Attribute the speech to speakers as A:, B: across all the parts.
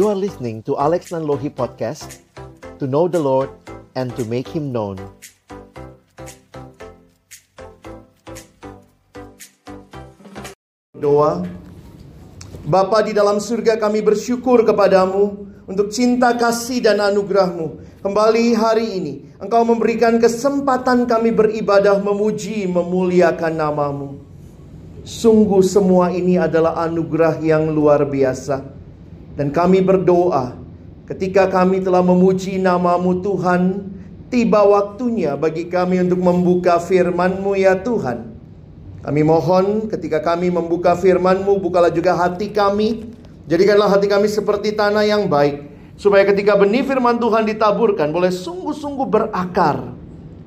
A: You are listening to Alex Nanlohi Podcast To know the Lord and to make Him known
B: Doa Bapa di dalam surga kami bersyukur kepadamu untuk cinta kasih dan anugerahmu. Kembali hari ini engkau memberikan kesempatan kami beribadah memuji memuliakan namamu. Sungguh semua ini adalah anugerah yang luar biasa. Dan kami berdoa ketika kami telah memuji namamu Tuhan. Tiba waktunya bagi kami untuk membuka firman-Mu ya Tuhan. Kami mohon ketika kami membuka firman-Mu, bukalah juga hati kami. Jadikanlah hati kami seperti tanah yang baik. Supaya ketika benih firman Tuhan ditaburkan, boleh sungguh-sungguh berakar,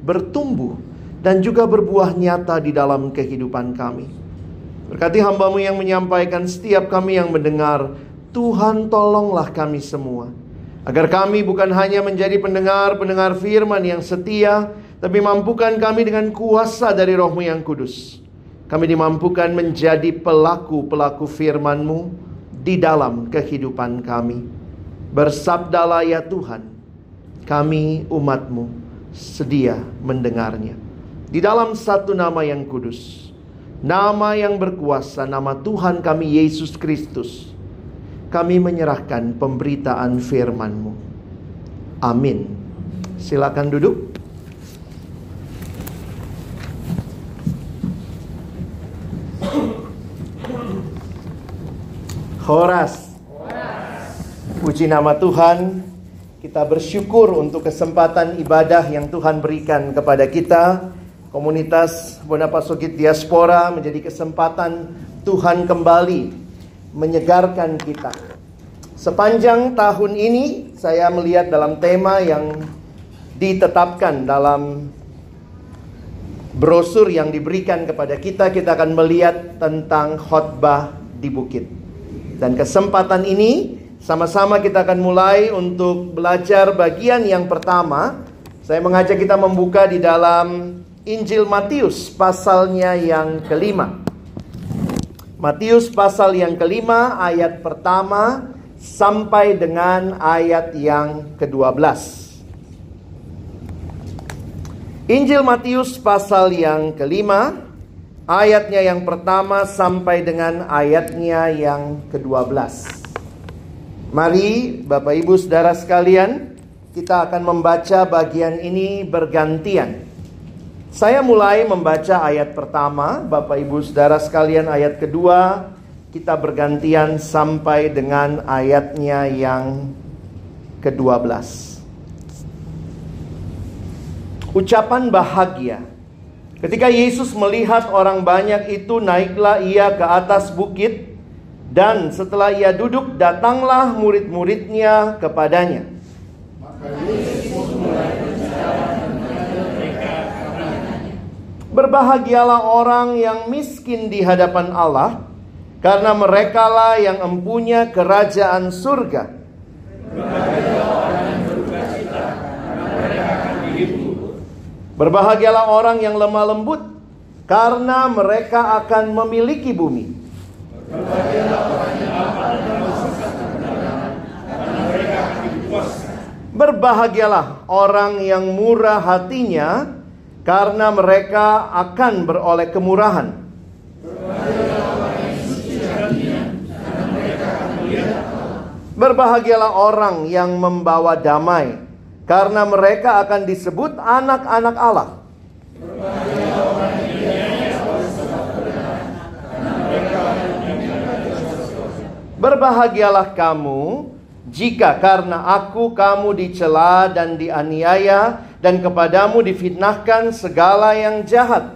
B: bertumbuh, dan juga berbuah nyata di dalam kehidupan kami. Berkati hambamu yang menyampaikan setiap kami yang mendengar, Tuhan tolonglah kami semua. Agar kami bukan hanya menjadi pendengar-pendengar firman yang setia, tapi mampukan kami dengan kuasa dari rohmu yang kudus. Kami dimampukan menjadi pelaku-pelaku firman-Mu di dalam kehidupan kami. Bersabdalah ya Tuhan, kami umat-Mu sedia mendengarnya. Di dalam satu nama yang kudus, nama yang berkuasa, nama Tuhan kami Yesus Kristus, kami menyerahkan pemberitaan firman-Mu. Amin. Silakan duduk. Horas. Puji nama Tuhan. Kita bersyukur untuk kesempatan ibadah yang Tuhan berikan kepada kita. Komunitas Bonapasogit Diaspora menjadi kesempatan Tuhan kembali menyegarkan kita. Sepanjang tahun ini saya melihat dalam tema yang ditetapkan dalam brosur yang diberikan kepada kita, kita akan melihat tentang khotbah di bukit. Dan kesempatan ini sama-sama kita akan mulai untuk belajar bagian yang pertama. Saya mengajak kita membuka di dalam Injil Matius pasalnya yang kelima. Matius pasal yang kelima ayat pertama sampai dengan ayat yang ke-12. Injil Matius pasal yang kelima ayatnya yang pertama sampai dengan ayatnya yang ke-12. Mari Bapak Ibu Saudara sekalian, kita akan membaca bagian ini bergantian. Saya mulai membaca ayat pertama, Bapak Ibu Saudara sekalian ayat kedua, kita bergantian sampai dengan ayatnya yang ke-12. Ucapan bahagia Ketika Yesus melihat orang banyak itu, naiklah ia ke atas bukit, dan setelah ia duduk, datanglah murid-muridnya kepadanya. Berbahagialah orang yang miskin di hadapan Allah, karena merekalah yang empunya kerajaan surga. Berbahagialah orang yang lemah lembut, karena mereka akan memiliki bumi. Berbahagialah orang yang murah hatinya, karena mereka akan beroleh kemurahan. Berbahagialah orang yang membawa damai, karena mereka akan disebut anak-anak Allah. Berbahagialah kamu jika karena aku kamu dicela dan dianiaya dan kepadamu difitnahkan segala yang jahat.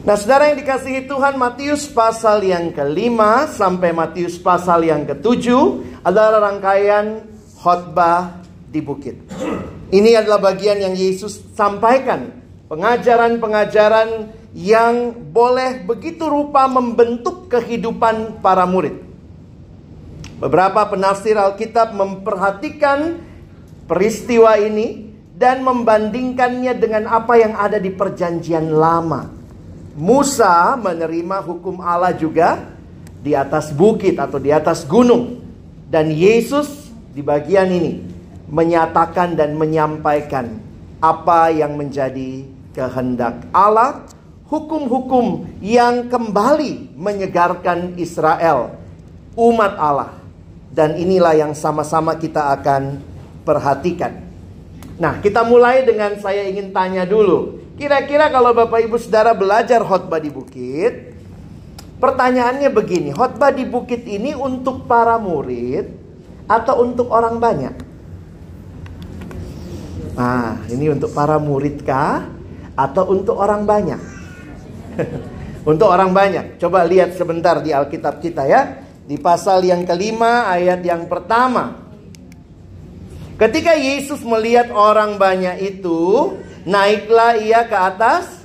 B: Nah saudara yang dikasihi Tuhan Matius pasal yang kelima sampai Matius pasal yang ketujuh adalah rangkaian khotbah di bukit. Ini adalah bagian yang Yesus sampaikan. Pengajaran-pengajaran yang boleh begitu rupa membentuk kehidupan para murid. Beberapa penafsir Alkitab memperhatikan peristiwa ini dan membandingkannya dengan apa yang ada di Perjanjian Lama. Musa menerima hukum Allah juga di atas bukit atau di atas gunung, dan Yesus di bagian ini menyatakan dan menyampaikan apa yang menjadi kehendak Allah, hukum-hukum yang kembali menyegarkan Israel, umat Allah. Dan inilah yang sama-sama kita akan perhatikan. Nah, kita mulai dengan saya ingin tanya dulu. Kira-kira kalau Bapak Ibu Saudara belajar khotbah di bukit, pertanyaannya begini, khotbah di bukit ini untuk para murid atau untuk orang banyak? Nah, ini untuk para murid kah atau untuk orang banyak? untuk orang banyak. Coba lihat sebentar di Alkitab kita ya. Di pasal yang kelima ayat yang pertama. Ketika Yesus melihat orang banyak itu, naiklah ia ke atas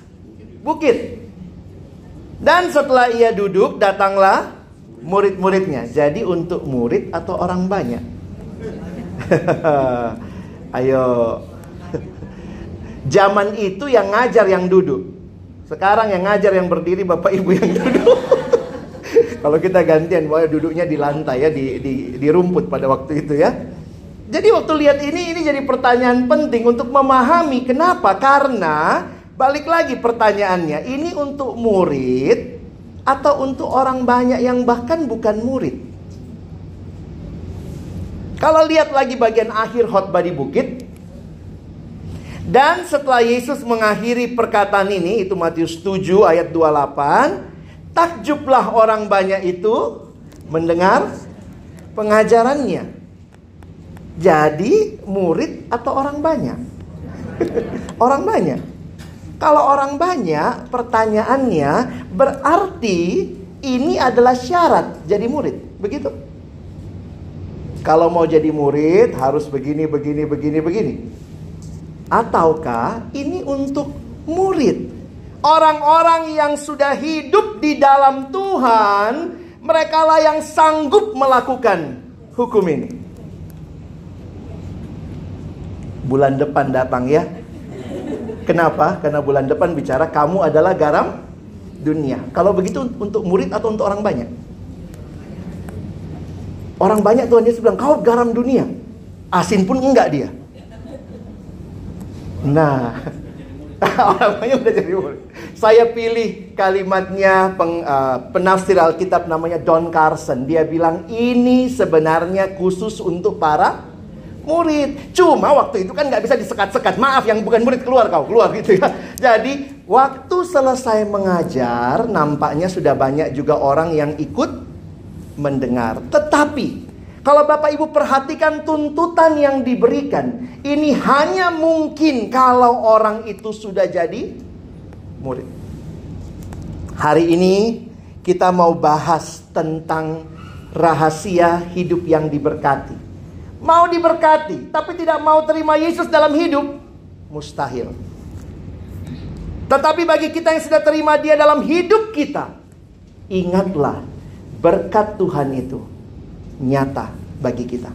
B: bukit. Dan setelah ia duduk, datanglah murid-muridnya. Jadi untuk murid atau orang banyak? Ayo. Zaman itu yang ngajar yang duduk. Sekarang yang ngajar yang berdiri Bapak Ibu yang duduk. Kalau kita gantian, bahwa duduknya di lantai ya, di, di, di rumput pada waktu itu ya. Jadi waktu lihat ini, ini jadi pertanyaan penting untuk memahami kenapa? Karena balik lagi pertanyaannya, ini untuk murid atau untuk orang banyak yang bahkan bukan murid? Kalau lihat lagi bagian akhir khotbah di bukit, dan setelah Yesus mengakhiri perkataan ini, itu Matius 7 ayat 28, Takjublah orang banyak itu mendengar pengajarannya. Jadi murid atau orang banyak? orang banyak. Kalau orang banyak, pertanyaannya berarti ini adalah syarat jadi murid. Begitu? Kalau mau jadi murid harus begini, begini, begini, begini. Ataukah ini untuk murid Orang-orang yang sudah hidup di dalam Tuhan, mereka lah yang sanggup melakukan hukum ini. Bulan depan datang ya. Kenapa? Karena bulan depan bicara kamu adalah garam dunia. Kalau begitu untuk murid atau untuk orang banyak? Orang banyak Tuhan Yesus bilang, kau garam dunia. Asin pun enggak dia. Nah, orang banyak udah jadi murid. Saya pilih kalimatnya peng, uh, penafsir Alkitab namanya Don Carson. Dia bilang ini sebenarnya khusus untuk para murid. Cuma waktu itu kan nggak bisa disekat-sekat. Maaf yang bukan murid keluar kau keluar gitu ya. Jadi waktu selesai mengajar nampaknya sudah banyak juga orang yang ikut mendengar. Tetapi kalau Bapak Ibu perhatikan tuntutan yang diberikan, ini hanya mungkin kalau orang itu sudah jadi murid. Hari ini kita mau bahas tentang rahasia hidup yang diberkati. Mau diberkati, tapi tidak mau terima Yesus dalam hidup, mustahil. Tetapi bagi kita yang sudah terima Dia dalam hidup kita, ingatlah berkat Tuhan itu nyata bagi kita.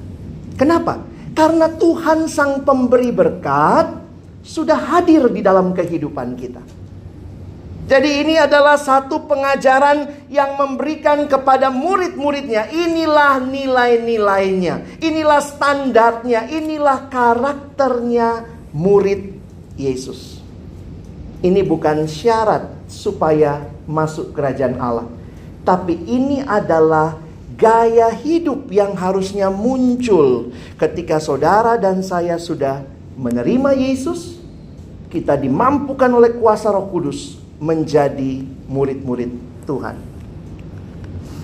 B: Kenapa? Karena Tuhan Sang Pemberi berkat sudah hadir di dalam kehidupan kita. Jadi ini adalah satu pengajaran yang memberikan kepada murid-muridnya. Inilah nilai-nilainya. Inilah standarnya. Inilah karakternya murid Yesus. Ini bukan syarat supaya masuk kerajaan Allah. Tapi ini adalah gaya hidup yang harusnya muncul ketika saudara dan saya sudah menerima Yesus, kita dimampukan oleh kuasa Roh Kudus menjadi murid-murid Tuhan.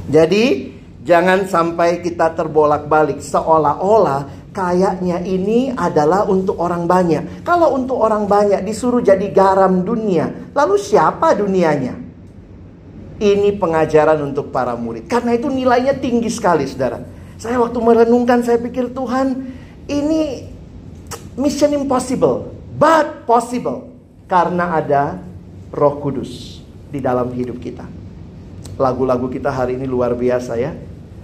B: Jadi, jangan sampai kita terbolak-balik seolah-olah kayaknya ini adalah untuk orang banyak. Kalau untuk orang banyak disuruh jadi garam dunia, lalu siapa dunianya? Ini pengajaran untuk para murid. Karena itu nilainya tinggi sekali, saudara. Saya waktu merenungkan, saya pikir Tuhan, ini mission impossible, but possible. Karena ada roh kudus di dalam hidup kita. Lagu-lagu kita hari ini luar biasa ya.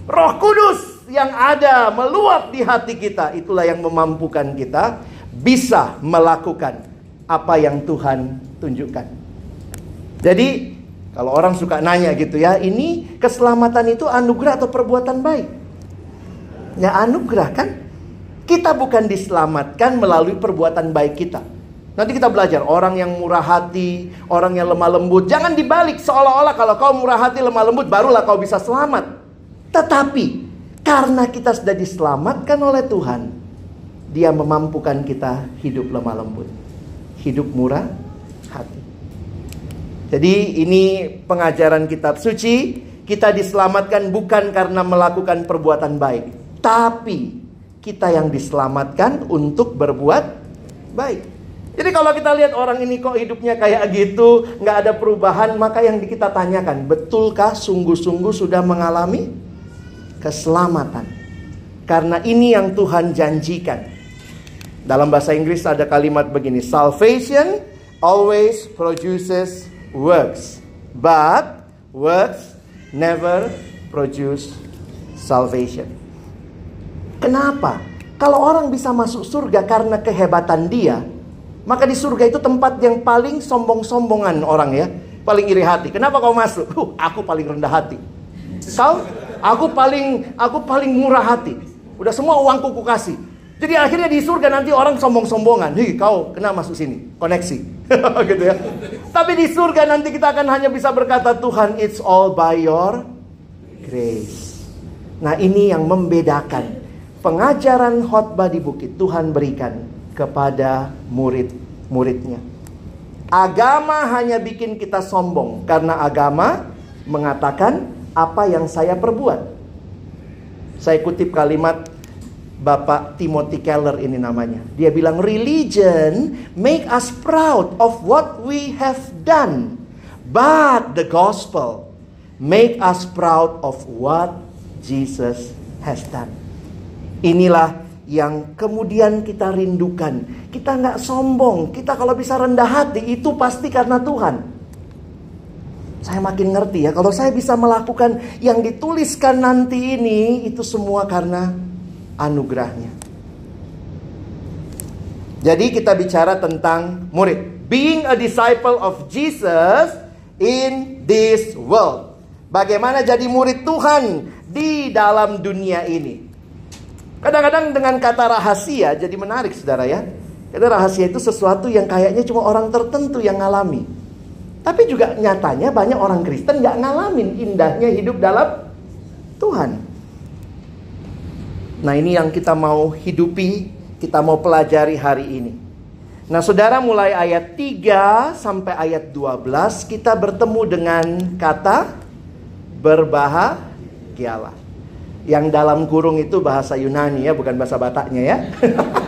B: Roh kudus yang ada meluap di hati kita. Itulah yang memampukan kita bisa melakukan apa yang Tuhan tunjukkan. Jadi, kalau orang suka nanya gitu ya, ini keselamatan itu anugerah atau perbuatan baik? Ya anugerah kan? Kita bukan diselamatkan melalui perbuatan baik kita. Nanti kita belajar orang yang murah hati, orang yang lemah lembut. Jangan dibalik seolah-olah kalau kau murah hati, lemah lembut barulah kau bisa selamat. Tetapi karena kita sudah diselamatkan oleh Tuhan, Dia memampukan kita hidup lemah lembut, hidup murah hati. Jadi ini pengajaran kitab suci, kita diselamatkan bukan karena melakukan perbuatan baik, tapi kita yang diselamatkan untuk berbuat baik. Jadi kalau kita lihat orang ini kok hidupnya kayak gitu, nggak ada perubahan, maka yang kita tanyakan, betulkah sungguh-sungguh sudah mengalami keselamatan? Karena ini yang Tuhan janjikan. Dalam bahasa Inggris ada kalimat begini, salvation always produces works, but works never produce salvation. Kenapa? Kalau orang bisa masuk surga karena kehebatan dia, maka di surga itu tempat yang paling sombong-sombongan orang ya. Paling iri hati. Kenapa kau masuk? Huh, aku paling rendah hati. Kau? Aku paling aku paling murah hati. Udah semua uangku ku kasih. Jadi akhirnya di surga nanti orang sombong-sombongan. Hei, kau kena masuk sini. Koneksi. gitu ya. Tapi di surga nanti kita akan hanya bisa berkata Tuhan, it's all by your grace. Nah, ini yang membedakan pengajaran khotbah di bukit Tuhan berikan kepada murid-muridnya. Agama hanya bikin kita sombong karena agama mengatakan apa yang saya perbuat. Saya kutip kalimat Bapak Timothy Keller ini namanya. Dia bilang religion make us proud of what we have done. But the gospel make us proud of what Jesus has done. Inilah yang kemudian kita rindukan. Kita nggak sombong, kita kalau bisa rendah hati itu pasti karena Tuhan. Saya makin ngerti ya, kalau saya bisa melakukan yang dituliskan nanti ini, itu semua karena anugerahnya. Jadi kita bicara tentang murid. Being a disciple of Jesus in this world. Bagaimana jadi murid Tuhan di dalam dunia ini. Kadang-kadang dengan kata rahasia jadi menarik saudara ya. Kata rahasia itu sesuatu yang kayaknya cuma orang tertentu yang ngalami. Tapi juga nyatanya banyak orang Kristen gak ngalamin indahnya hidup dalam Tuhan. Nah ini yang kita mau hidupi, kita mau pelajari hari ini. Nah saudara mulai ayat 3 sampai ayat 12 kita bertemu dengan kata berbahagialah. Yang dalam kurung itu bahasa Yunani ya, bukan bahasa Bataknya ya.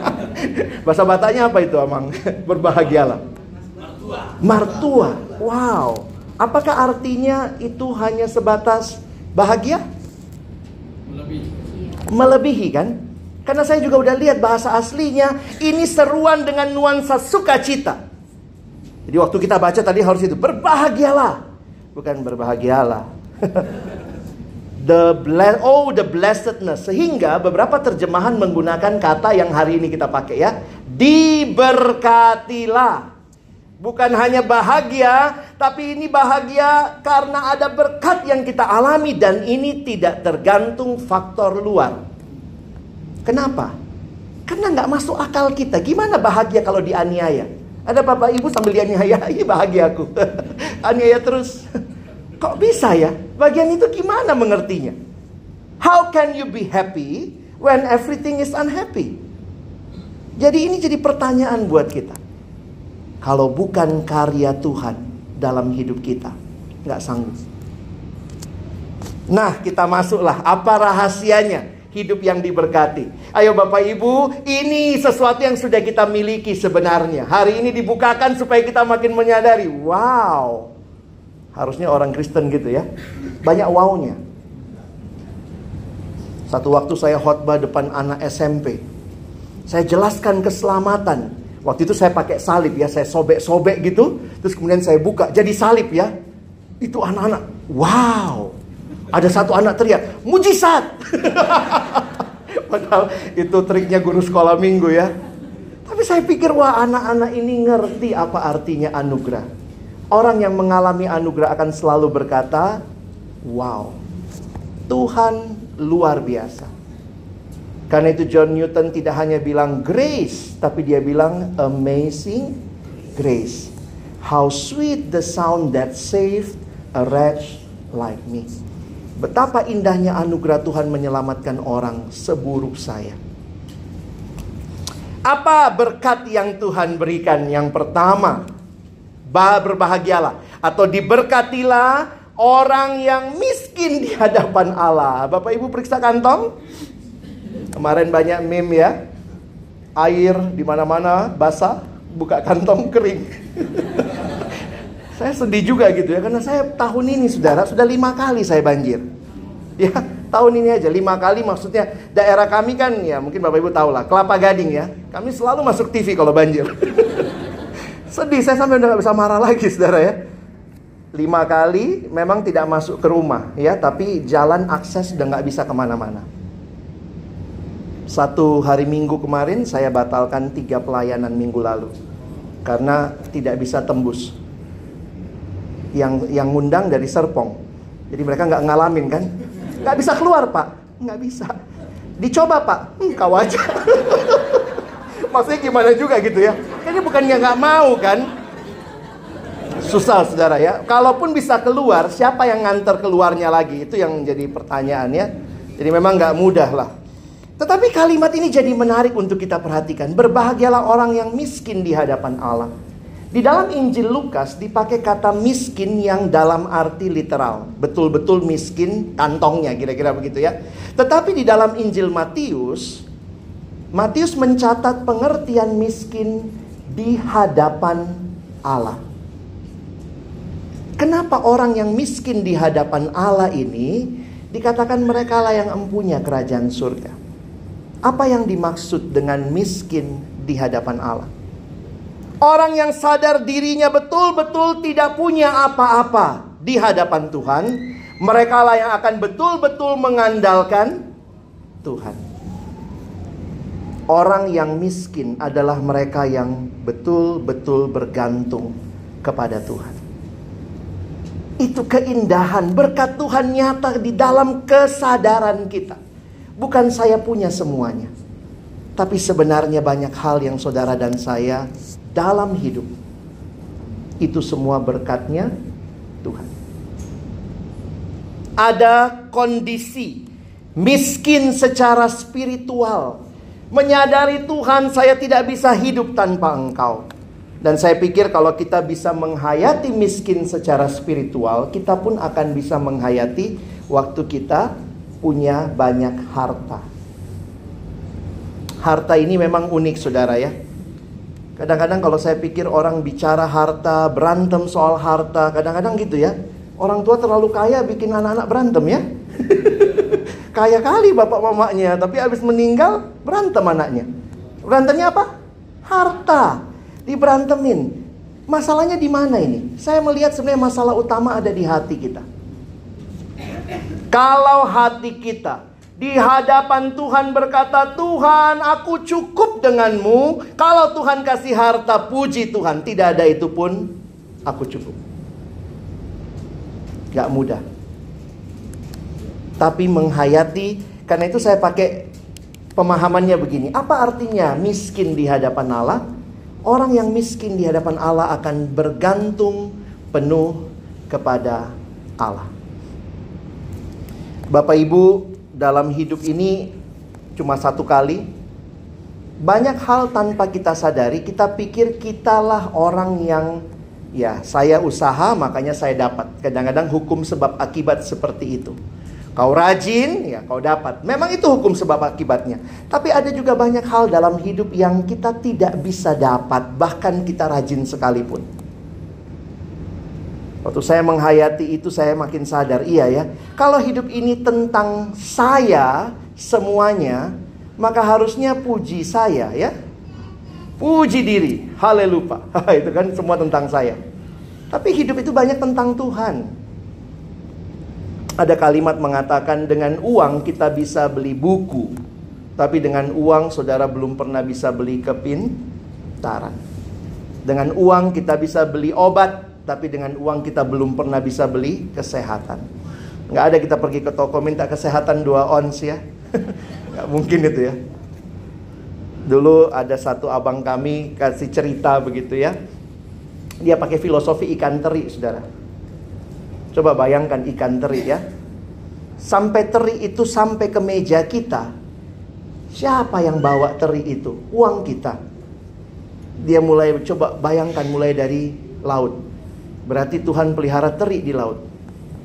B: bahasa Bataknya apa itu, Amang? Berbahagialah. Martua. Martua. Wow. Apakah artinya itu hanya sebatas bahagia? Melebihi. Kan? Karena saya juga udah lihat bahasa aslinya ini seruan dengan nuansa sukacita. Jadi waktu kita baca tadi harus itu berbahagialah, bukan berbahagialah. the bless oh the blessedness sehingga beberapa terjemahan menggunakan kata yang hari ini kita pakai ya diberkatilah bukan hanya bahagia tapi ini bahagia karena ada berkat yang kita alami dan ini tidak tergantung faktor luar kenapa karena nggak masuk akal kita gimana bahagia kalau dianiaya ada bapak ibu sambil dianiaya iya bahagia aku aniaya terus Kok bisa ya? Bagian itu gimana mengertinya? How can you be happy when everything is unhappy? Jadi ini jadi pertanyaan buat kita. Kalau bukan karya Tuhan dalam hidup kita, nggak sanggup. Nah, kita masuklah. Apa rahasianya? Hidup yang diberkati. Ayo Bapak Ibu, ini sesuatu yang sudah kita miliki sebenarnya. Hari ini dibukakan supaya kita makin menyadari. Wow, Harusnya orang Kristen gitu ya. Banyak wownya. Satu waktu saya khotbah depan anak SMP. Saya jelaskan keselamatan. Waktu itu saya pakai salib ya, saya sobek-sobek gitu. Terus kemudian saya buka, jadi salib ya. Itu anak-anak, wow. Ada satu anak teriak, mujizat. Padahal itu triknya guru sekolah minggu ya. Tapi saya pikir wah anak-anak ini ngerti apa artinya anugerah. Orang yang mengalami anugerah akan selalu berkata, "Wow, Tuhan luar biasa." Karena itu John Newton tidak hanya bilang grace, tapi dia bilang amazing grace. How sweet the sound that saved a wretch like me. Betapa indahnya anugerah Tuhan menyelamatkan orang seburuk saya. Apa berkat yang Tuhan berikan? Yang pertama, berbahagialah atau diberkatilah orang yang miskin di hadapan Allah. Bapak Ibu periksa kantong. Kemarin banyak meme ya. Air di mana-mana basah, buka kantong kering. Saya sedih juga gitu ya, karena saya tahun ini saudara, sudah lima kali saya banjir. Ya, tahun ini aja lima kali maksudnya daerah kami kan ya mungkin Bapak Ibu tahu lah, Kelapa Gading ya. Kami selalu masuk TV kalau banjir. sedih, saya sampai udah gak bisa marah lagi saudara ya. Lima kali memang tidak masuk ke rumah ya, tapi jalan akses udah nggak bisa ke mana-mana. Satu hari minggu kemarin saya batalkan tiga pelayanan minggu lalu karena tidak bisa tembus yang yang ngundang dari Serpong. Jadi mereka nggak ngalamin kan? Nggak bisa keluar pak, nggak bisa. Dicoba pak, hmm, kau aja. Maksudnya gimana juga gitu ya? Ini bukannya nggak mau kan? Susah saudara ya. Kalaupun bisa keluar, siapa yang nganter keluarnya lagi? Itu yang jadi pertanyaannya. Jadi memang nggak mudah lah. Tetapi kalimat ini jadi menarik untuk kita perhatikan. Berbahagialah orang yang miskin di hadapan Allah. Di dalam Injil Lukas dipakai kata miskin yang dalam arti literal. Betul-betul miskin kantongnya kira-kira begitu ya. Tetapi di dalam Injil Matius, Matius mencatat pengertian miskin di hadapan Allah. Kenapa orang yang miskin di hadapan Allah ini dikatakan mereka lah yang empunya kerajaan surga? Apa yang dimaksud dengan miskin di hadapan Allah? Orang yang sadar dirinya betul-betul tidak punya apa-apa di hadapan Tuhan, mereka lah yang akan betul-betul mengandalkan Tuhan. Orang yang miskin adalah mereka yang betul-betul bergantung kepada Tuhan. Itu keindahan berkat Tuhan nyata di dalam kesadaran kita. Bukan saya punya semuanya. Tapi sebenarnya banyak hal yang saudara dan saya dalam hidup. Itu semua berkatnya Tuhan. Ada kondisi miskin secara spiritual. Menyadari Tuhan saya tidak bisa hidup tanpa engkau. Dan saya pikir kalau kita bisa menghayati miskin secara spiritual, kita pun akan bisa menghayati waktu kita punya banyak harta. Harta ini memang unik saudara ya. Kadang-kadang kalau saya pikir orang bicara harta, berantem soal harta, kadang-kadang gitu ya. Orang tua terlalu kaya bikin anak-anak berantem ya. kaya kali bapak mamanya, tapi habis meninggal berantem anaknya. Berantemnya apa? Harta. Diberantemin. Masalahnya di mana ini? Saya melihat sebenarnya masalah utama ada di hati kita. Kalau hati kita di hadapan Tuhan berkata, "Tuhan, aku cukup denganmu." Kalau Tuhan kasih harta, puji Tuhan, tidak ada itu pun aku cukup. Gak mudah. Tapi menghayati, karena itu saya pakai pemahamannya begini. Apa artinya miskin di hadapan Allah? Orang yang miskin di hadapan Allah akan bergantung penuh kepada Allah. Bapak Ibu, dalam hidup ini cuma satu kali. Banyak hal tanpa kita sadari, kita pikir kitalah orang yang ya saya usaha makanya saya dapat. Kadang-kadang hukum sebab akibat seperti itu. Kau rajin, ya kau dapat. Memang itu hukum sebab akibatnya. Tapi ada juga banyak hal dalam hidup yang kita tidak bisa dapat, bahkan kita rajin sekalipun. Waktu saya menghayati itu saya makin sadar, iya ya. Kalau hidup ini tentang saya semuanya, maka harusnya puji saya ya. Puji diri, haleluya. itu kan semua tentang saya. Tapi hidup itu banyak tentang Tuhan. Ada kalimat mengatakan dengan uang kita bisa beli buku. Tapi dengan uang saudara belum pernah bisa beli kepin putaran. Dengan uang kita bisa beli obat, tapi dengan uang kita belum pernah bisa beli kesehatan. Nggak ada kita pergi ke toko minta kesehatan dua ons ya. Nggak mungkin itu ya. Dulu ada satu abang kami kasih cerita begitu ya. Dia pakai filosofi ikan teri, saudara. Coba bayangkan ikan teri ya. Sampai teri itu sampai ke meja kita. Siapa yang bawa teri itu? Uang kita. Dia mulai coba bayangkan mulai dari laut. Berarti Tuhan pelihara teri di laut.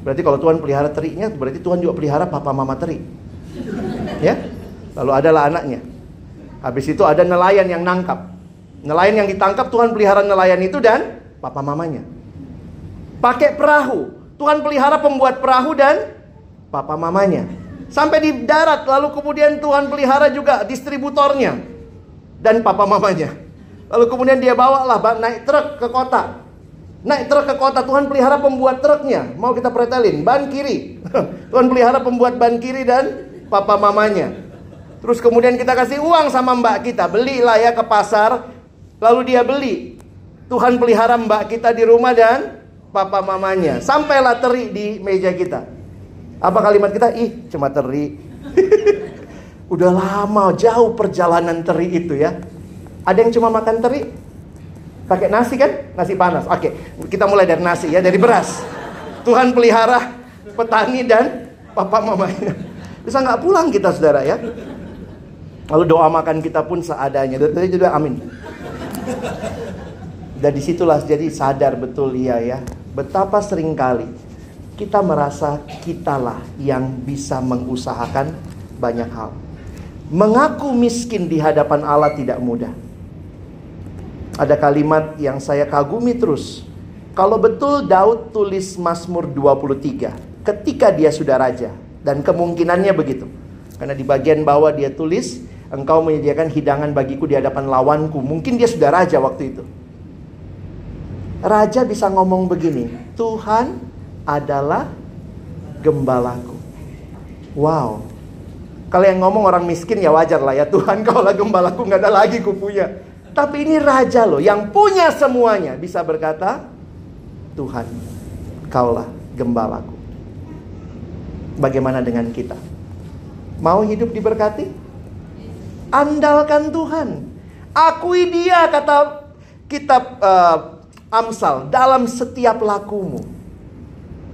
B: Berarti kalau Tuhan pelihara terinya, berarti Tuhan juga pelihara papa mama teri. Ya? Lalu adalah anaknya. Habis itu ada nelayan yang nangkap. Nelayan yang ditangkap Tuhan pelihara nelayan itu dan papa mamanya. Pakai perahu. Tuhan pelihara pembuat perahu dan papa mamanya. Sampai di darat lalu kemudian Tuhan pelihara juga distributornya dan papa mamanya. Lalu kemudian dia bawalah naik truk ke kota. Naik truk ke kota Tuhan pelihara pembuat truknya. Mau kita pretelin ban kiri. Tuhan pelihara pembuat ban kiri dan papa mamanya. Terus kemudian kita kasih uang sama mbak kita, belilah ya ke pasar. Lalu dia beli. Tuhan pelihara mbak kita di rumah dan papa mamanya. Sampailah teri di meja kita. Apa kalimat kita? Ih, cuma teri. Udah lama, jauh perjalanan teri itu ya. Ada yang cuma makan teri? Pakai nasi kan? Nasi panas. Oke, kita mulai dari nasi ya, dari beras. Tuhan pelihara petani dan papa mamanya. Bisa nggak pulang kita saudara ya? Lalu doa makan kita pun seadanya. Dari juga amin. Dan di situlah jadi sadar betul ya ya Betapa sering kali kita merasa kitalah yang bisa mengusahakan banyak hal. Mengaku miskin di hadapan Allah tidak mudah. Ada kalimat yang saya kagumi terus. Kalau betul Daud tulis Mazmur 23 ketika dia sudah raja dan kemungkinannya begitu. Karena di bagian bawah dia tulis, engkau menyediakan hidangan bagiku di hadapan lawanku. Mungkin dia sudah raja waktu itu. Raja bisa ngomong begini, Tuhan adalah gembalaku. Wow. Kalau yang ngomong orang miskin ya wajar lah ya Tuhan kalau lah gembalaku nggak ada lagi ku punya. Tapi ini raja loh yang punya semuanya bisa berkata Tuhan kaulah gembalaku. Bagaimana dengan kita? Mau hidup diberkati? Andalkan Tuhan. Akui dia kata kitab uh, Amsal dalam setiap lakumu.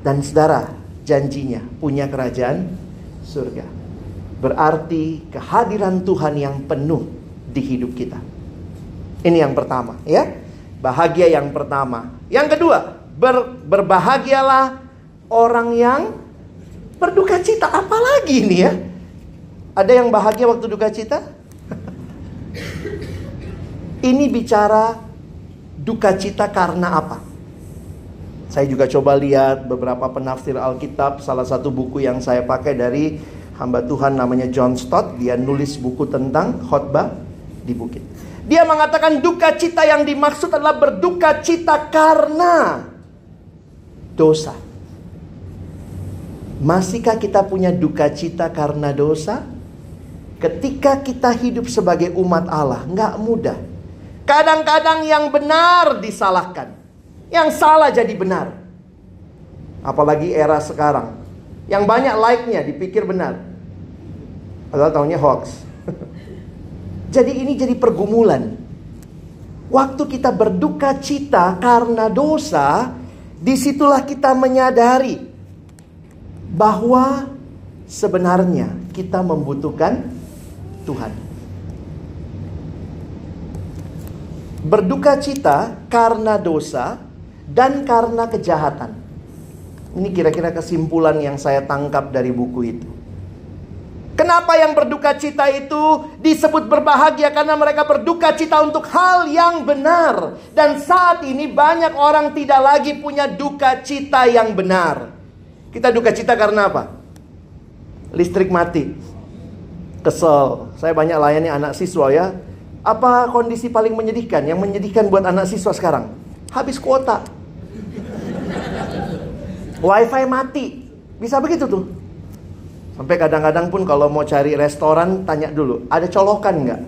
B: Dan saudara, janjinya punya kerajaan surga. Berarti kehadiran Tuhan yang penuh di hidup kita. Ini yang pertama, ya. Bahagia yang pertama. Yang kedua, ber, berbahagialah orang yang berduka cita. Apalagi ini ya? Ada yang bahagia waktu duka cita? ini bicara duka cita karena apa? Saya juga coba lihat beberapa penafsir Alkitab. Salah satu buku yang saya pakai dari hamba Tuhan namanya John Stott. Dia nulis buku tentang khotbah di bukit. Dia mengatakan duka cita yang dimaksud adalah berduka cita karena dosa. Masihkah kita punya duka cita karena dosa? Ketika kita hidup sebagai umat Allah, nggak mudah. Kadang-kadang yang benar disalahkan. Yang salah jadi benar. Apalagi era sekarang. Yang banyak like-nya dipikir benar. Padahal tahunya hoax. Jadi ini jadi pergumulan. Waktu kita berduka cita karena dosa, di situlah kita menyadari bahwa sebenarnya kita membutuhkan Tuhan. berduka cita karena dosa dan karena kejahatan. Ini kira-kira kesimpulan yang saya tangkap dari buku itu. Kenapa yang berduka cita itu disebut berbahagia? Karena mereka berduka cita untuk hal yang benar. Dan saat ini banyak orang tidak lagi punya duka cita yang benar. Kita duka cita karena apa? Listrik mati. Kesel. Saya banyak layani anak siswa ya. Apa kondisi paling menyedihkan? Yang menyedihkan buat anak siswa sekarang? Habis kuota. Wifi mati. Bisa begitu tuh. Sampai kadang-kadang pun kalau mau cari restoran tanya dulu, ada colokan nggak?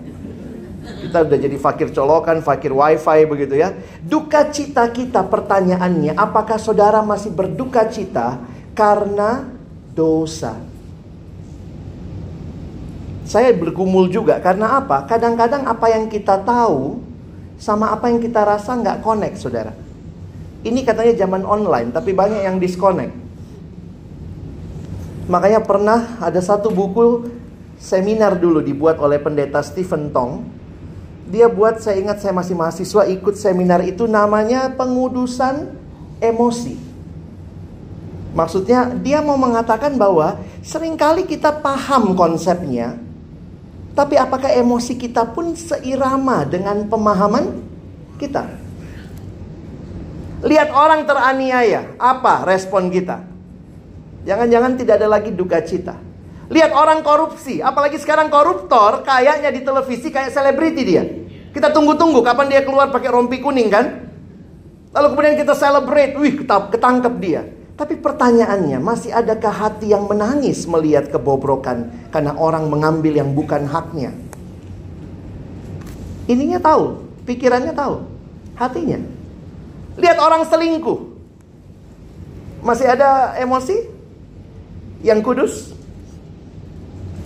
B: Kita udah jadi fakir colokan, fakir wifi begitu ya. Duka cita kita pertanyaannya, apakah saudara masih berduka cita karena dosa? Saya bergumul juga karena apa? Kadang-kadang apa yang kita tahu sama apa yang kita rasa nggak connect, saudara. Ini katanya zaman online, tapi banyak yang disconnect. Makanya pernah ada satu buku seminar dulu dibuat oleh pendeta Stephen Tong. Dia buat, saya ingat saya masih mahasiswa ikut seminar itu namanya pengudusan emosi. Maksudnya dia mau mengatakan bahwa sering kali kita paham konsepnya, tapi apakah emosi kita pun seirama dengan pemahaman kita? Lihat orang teraniaya, apa respon kita? Jangan-jangan tidak ada lagi duka cita. Lihat orang korupsi, apalagi sekarang koruptor kayaknya di televisi kayak selebriti dia. Kita tunggu-tunggu kapan dia keluar pakai rompi kuning kan? Lalu kemudian kita celebrate, wih ketangkep dia. Tapi pertanyaannya, masih adakah hati yang menangis melihat kebobrokan karena orang mengambil yang bukan haknya? Ininya tahu, pikirannya tahu, hatinya. Lihat orang selingkuh. Masih ada emosi? Yang kudus?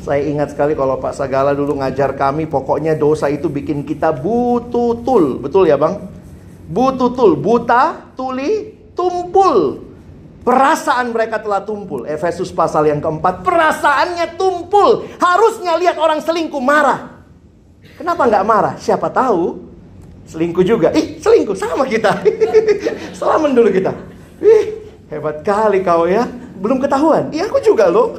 B: Saya ingat sekali kalau Pak Sagala dulu ngajar kami, pokoknya dosa itu bikin kita bututul. Betul ya bang? Bututul, buta, tuli, tumpul. Perasaan mereka telah tumpul. Efesus pasal yang keempat, perasaannya tumpul. Harusnya lihat orang selingkuh marah. Kenapa nggak marah? Siapa tahu selingkuh juga. Ih, selingkuh sama kita. Selamat dulu kita. Ih, hebat kali kau ya. Belum ketahuan. Iya, aku juga loh.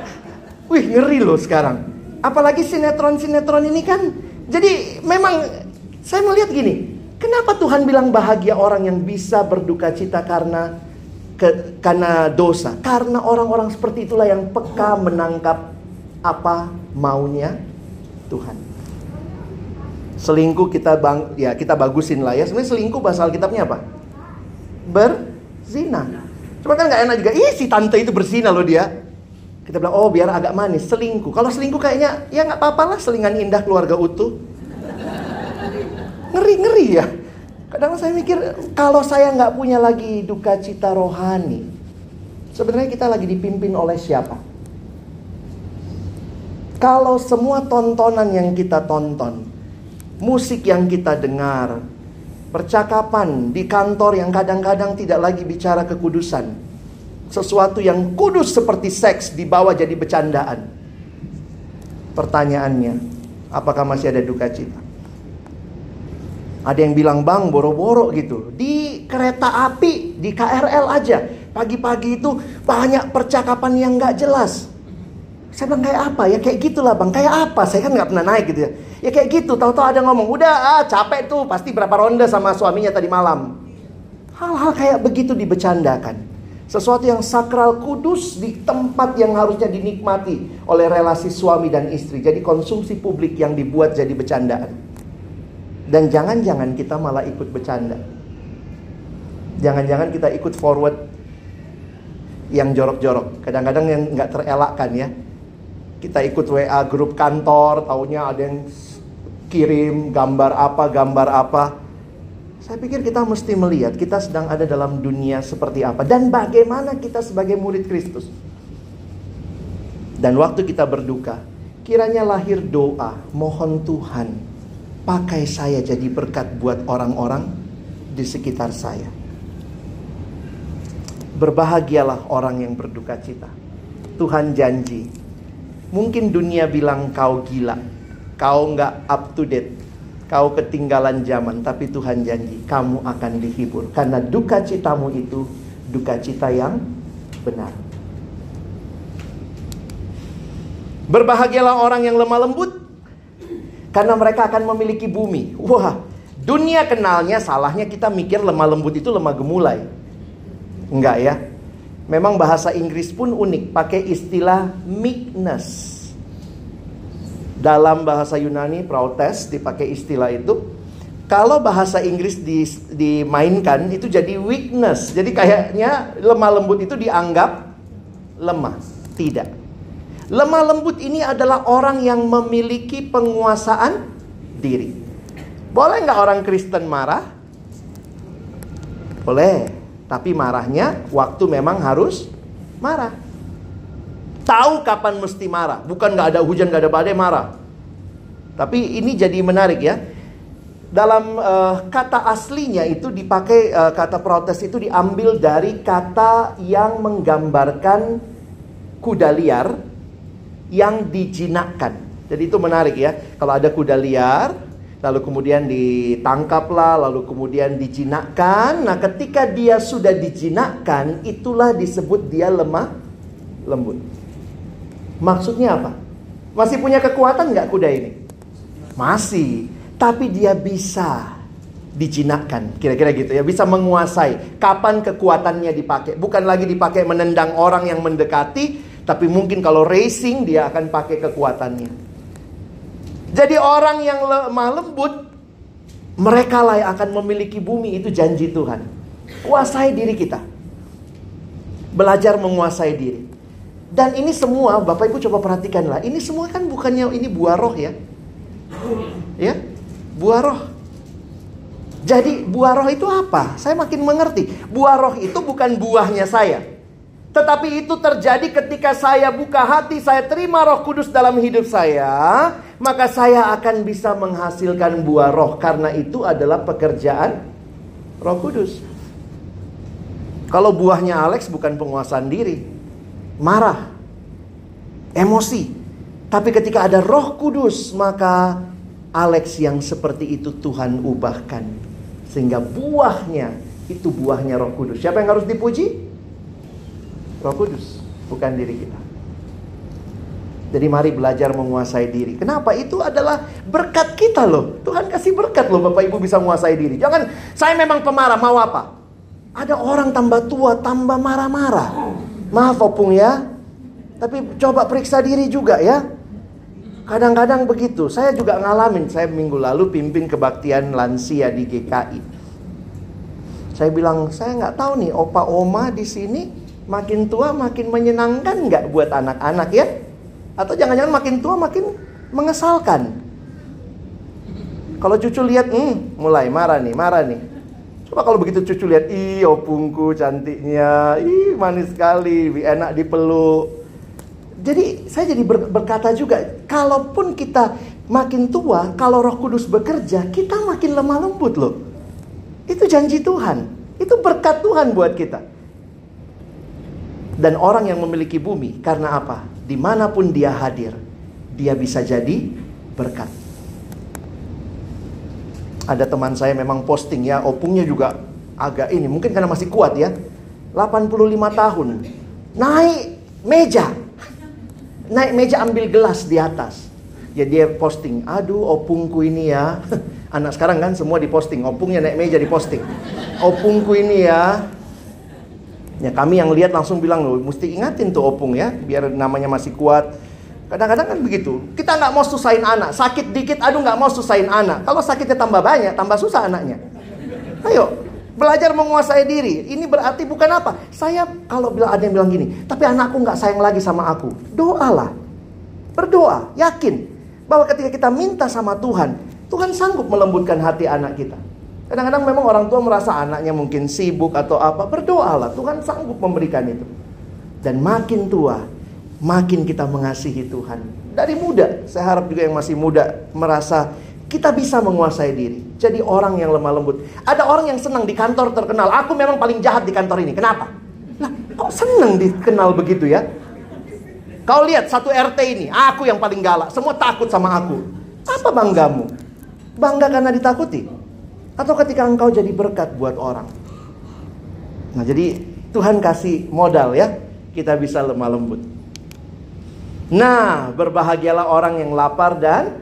B: Wih ngeri loh sekarang. Apalagi sinetron-sinetron ini kan. Jadi memang saya melihat gini. Kenapa Tuhan bilang bahagia orang yang bisa berduka cita karena ke, karena dosa? Karena orang-orang seperti itulah yang peka menangkap apa maunya Tuhan. Selingkuh kita bang, ya kita bagusin lah ya. Sebenarnya selingkuh bahasa Alkitabnya apa? Berzina. Cuma kan nggak enak juga. Ih si tante itu berzina loh dia. Kita bilang, oh biar agak manis, selingkuh. Kalau selingkuh kayaknya, ya nggak apa-apa lah, selingan indah keluarga utuh. Ngeri-ngeri ya. Kadang saya mikir, kalau saya nggak punya lagi duka cita rohani, sebenarnya kita lagi dipimpin oleh siapa? Kalau semua tontonan yang kita tonton, musik yang kita dengar, percakapan di kantor yang kadang-kadang tidak lagi bicara kekudusan, sesuatu yang kudus seperti seks dibawa jadi bercandaan. Pertanyaannya, apakah masih ada duka cita? Ada yang bilang bang boro-boro gitu Di kereta api, di KRL aja Pagi-pagi itu banyak percakapan yang gak jelas Saya bilang kayak apa? Ya kayak gitulah bang Kayak apa? Saya kan gak pernah naik gitu ya Ya kayak gitu, tahu-tahu ada ngomong Udah ah, capek tuh, pasti berapa ronde sama suaminya tadi malam Hal-hal kayak begitu dibecandakan sesuatu yang sakral kudus di tempat yang harusnya dinikmati oleh relasi suami dan istri. Jadi konsumsi publik yang dibuat jadi bercandaan. Dan jangan-jangan kita malah ikut bercanda. Jangan-jangan kita ikut forward yang jorok-jorok. Kadang-kadang yang nggak terelakkan ya. Kita ikut WA grup kantor, taunya ada yang kirim gambar apa, gambar apa. Saya pikir kita mesti melihat kita sedang ada dalam dunia seperti apa dan bagaimana kita sebagai murid Kristus. Dan waktu kita berduka, kiranya lahir doa, mohon Tuhan pakai saya jadi berkat buat orang-orang di sekitar saya. Berbahagialah orang yang berduka cita. Tuhan janji, mungkin dunia bilang kau gila, kau nggak up to date, kau ketinggalan zaman, tapi Tuhan janji kamu akan dihibur karena duka citamu itu duka cita yang benar. Berbahagialah orang yang lemah lembut karena mereka akan memiliki bumi. Wah, dunia kenalnya salahnya kita mikir lemah lembut itu lemah gemulai. Enggak ya. Memang bahasa Inggris pun unik, pakai istilah meekness dalam bahasa Yunani protes dipakai istilah itu. Kalau bahasa Inggris di, dimainkan itu jadi weakness. Jadi kayaknya lemah lembut itu dianggap lemah. Tidak. Lemah lembut ini adalah orang yang memiliki penguasaan diri. Boleh nggak orang Kristen marah? Boleh, tapi marahnya waktu memang harus marah. Tahu kapan mesti marah, bukan nggak ada hujan, nggak ada badai marah. Tapi ini jadi menarik ya. Dalam uh, kata aslinya itu dipakai uh, kata protes itu diambil dari kata yang menggambarkan kuda liar yang dijinakkan. Jadi itu menarik ya. Kalau ada kuda liar, lalu kemudian ditangkaplah, lalu kemudian dijinakkan. Nah, ketika dia sudah dijinakkan, itulah disebut dia lemah lembut. Maksudnya apa? Masih punya kekuatan nggak kuda ini? Masih, tapi dia bisa dijinakkan, kira-kira gitu ya, bisa menguasai. Kapan kekuatannya dipakai? Bukan lagi dipakai menendang orang yang mendekati, tapi mungkin kalau racing dia akan pakai kekuatannya. Jadi orang yang lemah lembut, mereka lah yang akan memiliki bumi itu janji Tuhan. Kuasai diri kita. Belajar menguasai diri. Dan ini semua, Bapak Ibu coba perhatikanlah. Ini semua kan bukannya ini buah roh ya. Ya, buah roh. Jadi buah roh itu apa? Saya makin mengerti. Buah roh itu bukan buahnya saya. Tetapi itu terjadi ketika saya buka hati, saya terima roh kudus dalam hidup saya. Maka saya akan bisa menghasilkan buah roh. Karena itu adalah pekerjaan roh kudus. Kalau buahnya Alex bukan penguasaan diri. Marah. Emosi. Tapi ketika ada roh kudus, maka Alex yang seperti itu Tuhan ubahkan. Sehingga buahnya itu buahnya roh kudus. Siapa yang harus dipuji? Roh kudus, bukan diri kita. Jadi mari belajar menguasai diri. Kenapa? Itu adalah berkat kita loh. Tuhan kasih berkat loh Bapak Ibu bisa menguasai diri. Jangan saya memang pemarah, mau apa? Ada orang tambah tua, tambah marah-marah. Maaf Opung ya. Tapi coba periksa diri juga ya. Kadang-kadang begitu. Saya juga ngalamin. Saya minggu lalu pimpin kebaktian lansia di GKI. Saya bilang, saya nggak tahu nih, opa oma di sini makin tua makin menyenangkan nggak buat anak-anak ya? Atau jangan-jangan makin tua makin mengesalkan? Kalau cucu lihat, hmm, mulai marah nih, marah nih. Coba kalau begitu cucu lihat, ih opungku cantiknya, ih manis sekali, enak dipeluk. Jadi saya jadi ber, berkata juga, kalaupun kita makin tua, kalau Roh Kudus bekerja, kita makin lemah lembut loh. Itu janji Tuhan. Itu berkat Tuhan buat kita. Dan orang yang memiliki bumi, karena apa? Di mana pun dia hadir, dia bisa jadi berkat. Ada teman saya memang posting ya, opungnya juga agak ini, mungkin karena masih kuat ya. 85 tahun, naik meja, naik meja ambil gelas di atas. Ya dia posting, aduh opungku ini ya. Anak sekarang kan semua diposting, opungnya naik meja diposting. Opungku ini ya. Ya kami yang lihat langsung bilang loh, mesti ingatin tuh opung ya, biar namanya masih kuat. Kadang-kadang kan begitu. Kita nggak mau susahin anak, sakit dikit, aduh nggak mau susahin anak. Kalau sakitnya tambah banyak, tambah susah anaknya. Ayo, Belajar menguasai diri. Ini berarti bukan apa? Saya kalau bilang ada yang bilang gini, tapi anakku nggak sayang lagi sama aku. Doalah. Berdoa, yakin bahwa ketika kita minta sama Tuhan, Tuhan sanggup melembutkan hati anak kita. Kadang-kadang memang orang tua merasa anaknya mungkin sibuk atau apa. Berdoalah, Tuhan sanggup memberikan itu. Dan makin tua, makin kita mengasihi Tuhan. Dari muda, saya harap juga yang masih muda merasa kita bisa menguasai diri. Jadi orang yang lemah lembut. Ada orang yang senang di kantor terkenal. Aku memang paling jahat di kantor ini. Kenapa? Nah, kok senang dikenal begitu ya? Kau lihat satu RT ini, aku yang paling galak. Semua takut sama aku. Apa banggamu? Bangga karena ditakuti? Atau ketika engkau jadi berkat buat orang? Nah, jadi Tuhan kasih modal ya. Kita bisa lemah lembut. Nah, berbahagialah orang yang lapar dan